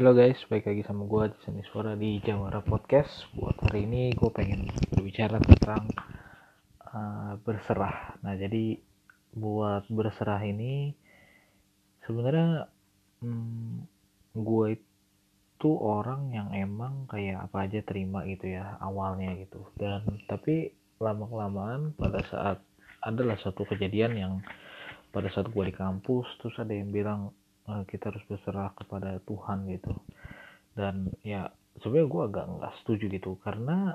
Halo guys, balik lagi sama gue Jason Suara di Jawara Podcast. Buat hari ini gue pengen berbicara tentang uh, berserah. Nah jadi buat berserah ini sebenarnya hmm, gue itu orang yang emang kayak apa aja terima gitu ya awalnya gitu. Dan tapi lama kelamaan pada saat adalah satu kejadian yang pada saat gue di kampus terus ada yang bilang kita harus berserah kepada Tuhan gitu. Dan ya sebenarnya gue agak nggak setuju gitu. Karena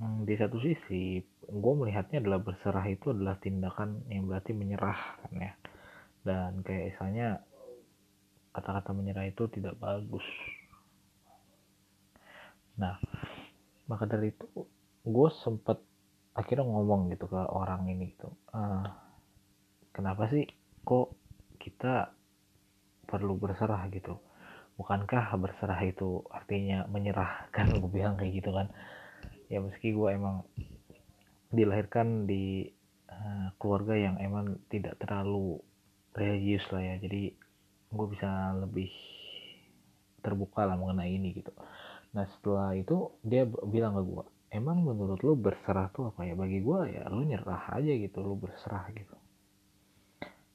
hmm, di satu sisi gue melihatnya adalah berserah itu adalah tindakan yang berarti menyerah kan ya. Dan kayak misalnya kata-kata menyerah itu tidak bagus. Nah maka dari itu gue sempet akhirnya ngomong gitu ke orang ini gitu. Uh, kenapa sih kok kita perlu berserah gitu. Bukankah berserah itu artinya menyerah kan gue bilang kayak gitu kan. Ya meski gue emang dilahirkan di uh, keluarga yang emang tidak terlalu religius lah ya. Jadi gue bisa lebih terbuka lah mengenai ini gitu. Nah setelah itu dia bilang ke gue emang menurut lu berserah tuh apa ya? Bagi gue ya lu nyerah aja gitu lu berserah gitu.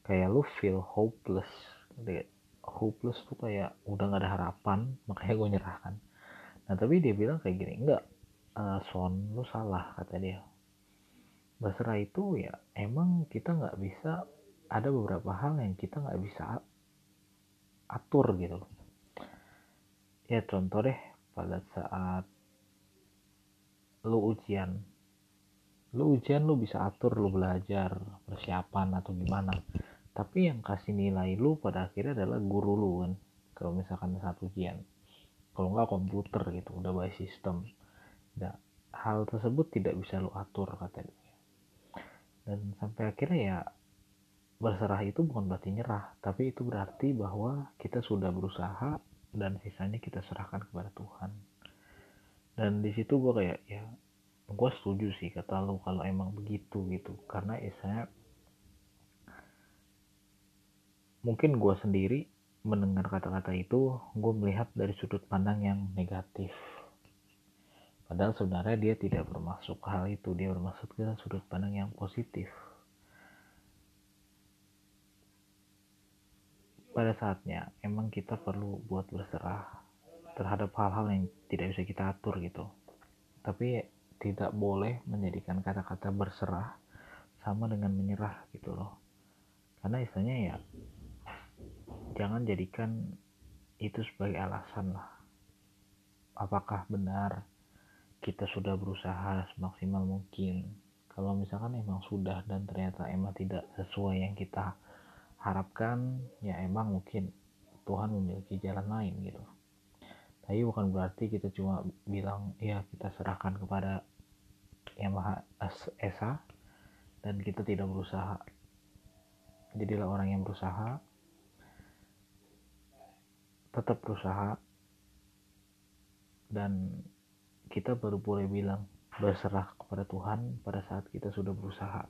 Kayak lu feel hopeless hopeless tuh kayak udah gak ada harapan makanya gue nyerahkan nah tapi dia bilang kayak gini enggak uh, son lu salah kata dia. Berserah itu ya emang kita nggak bisa ada beberapa hal yang kita nggak bisa atur gitu ya contoh deh pada saat lu ujian lu ujian lu bisa atur lu belajar persiapan atau gimana tapi yang kasih nilai lu pada akhirnya adalah guru lu kan kalau misalkan satu ujian. Kalau nggak komputer gitu udah by sistem nah, hal tersebut tidak bisa lu atur katanya dan sampai akhirnya ya berserah itu bukan berarti nyerah tapi itu berarti bahwa kita sudah berusaha dan sisanya kita serahkan kepada Tuhan. Dan di situ gue kayak ya gue setuju sih kata lu kalau emang begitu gitu. Karena ya mungkin gue sendiri mendengar kata-kata itu gue melihat dari sudut pandang yang negatif. Padahal sebenarnya dia tidak bermaksud hal itu dia bermaksud ke sudut pandang yang positif. Pada saatnya emang kita perlu buat berserah terhadap hal-hal yang tidak bisa kita atur gitu. Tapi tidak boleh menjadikan kata-kata berserah sama dengan menyerah gitu loh. Karena istilahnya ya jangan jadikan itu sebagai alasan lah. Apakah benar kita sudah berusaha semaksimal mungkin? Kalau misalkan emang sudah dan ternyata emang tidak sesuai yang kita harapkan ya emang mungkin Tuhan memiliki jalan lain gitu. Tapi bukan berarti kita cuma bilang ya kita serahkan kepada yang maha esa dan kita tidak berusaha. Jadilah orang yang berusaha tetap berusaha. Dan kita baru boleh bilang berserah kepada Tuhan pada saat kita sudah berusaha.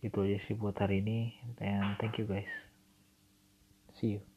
Itu aja sih buat hari ini dan thank you guys. See you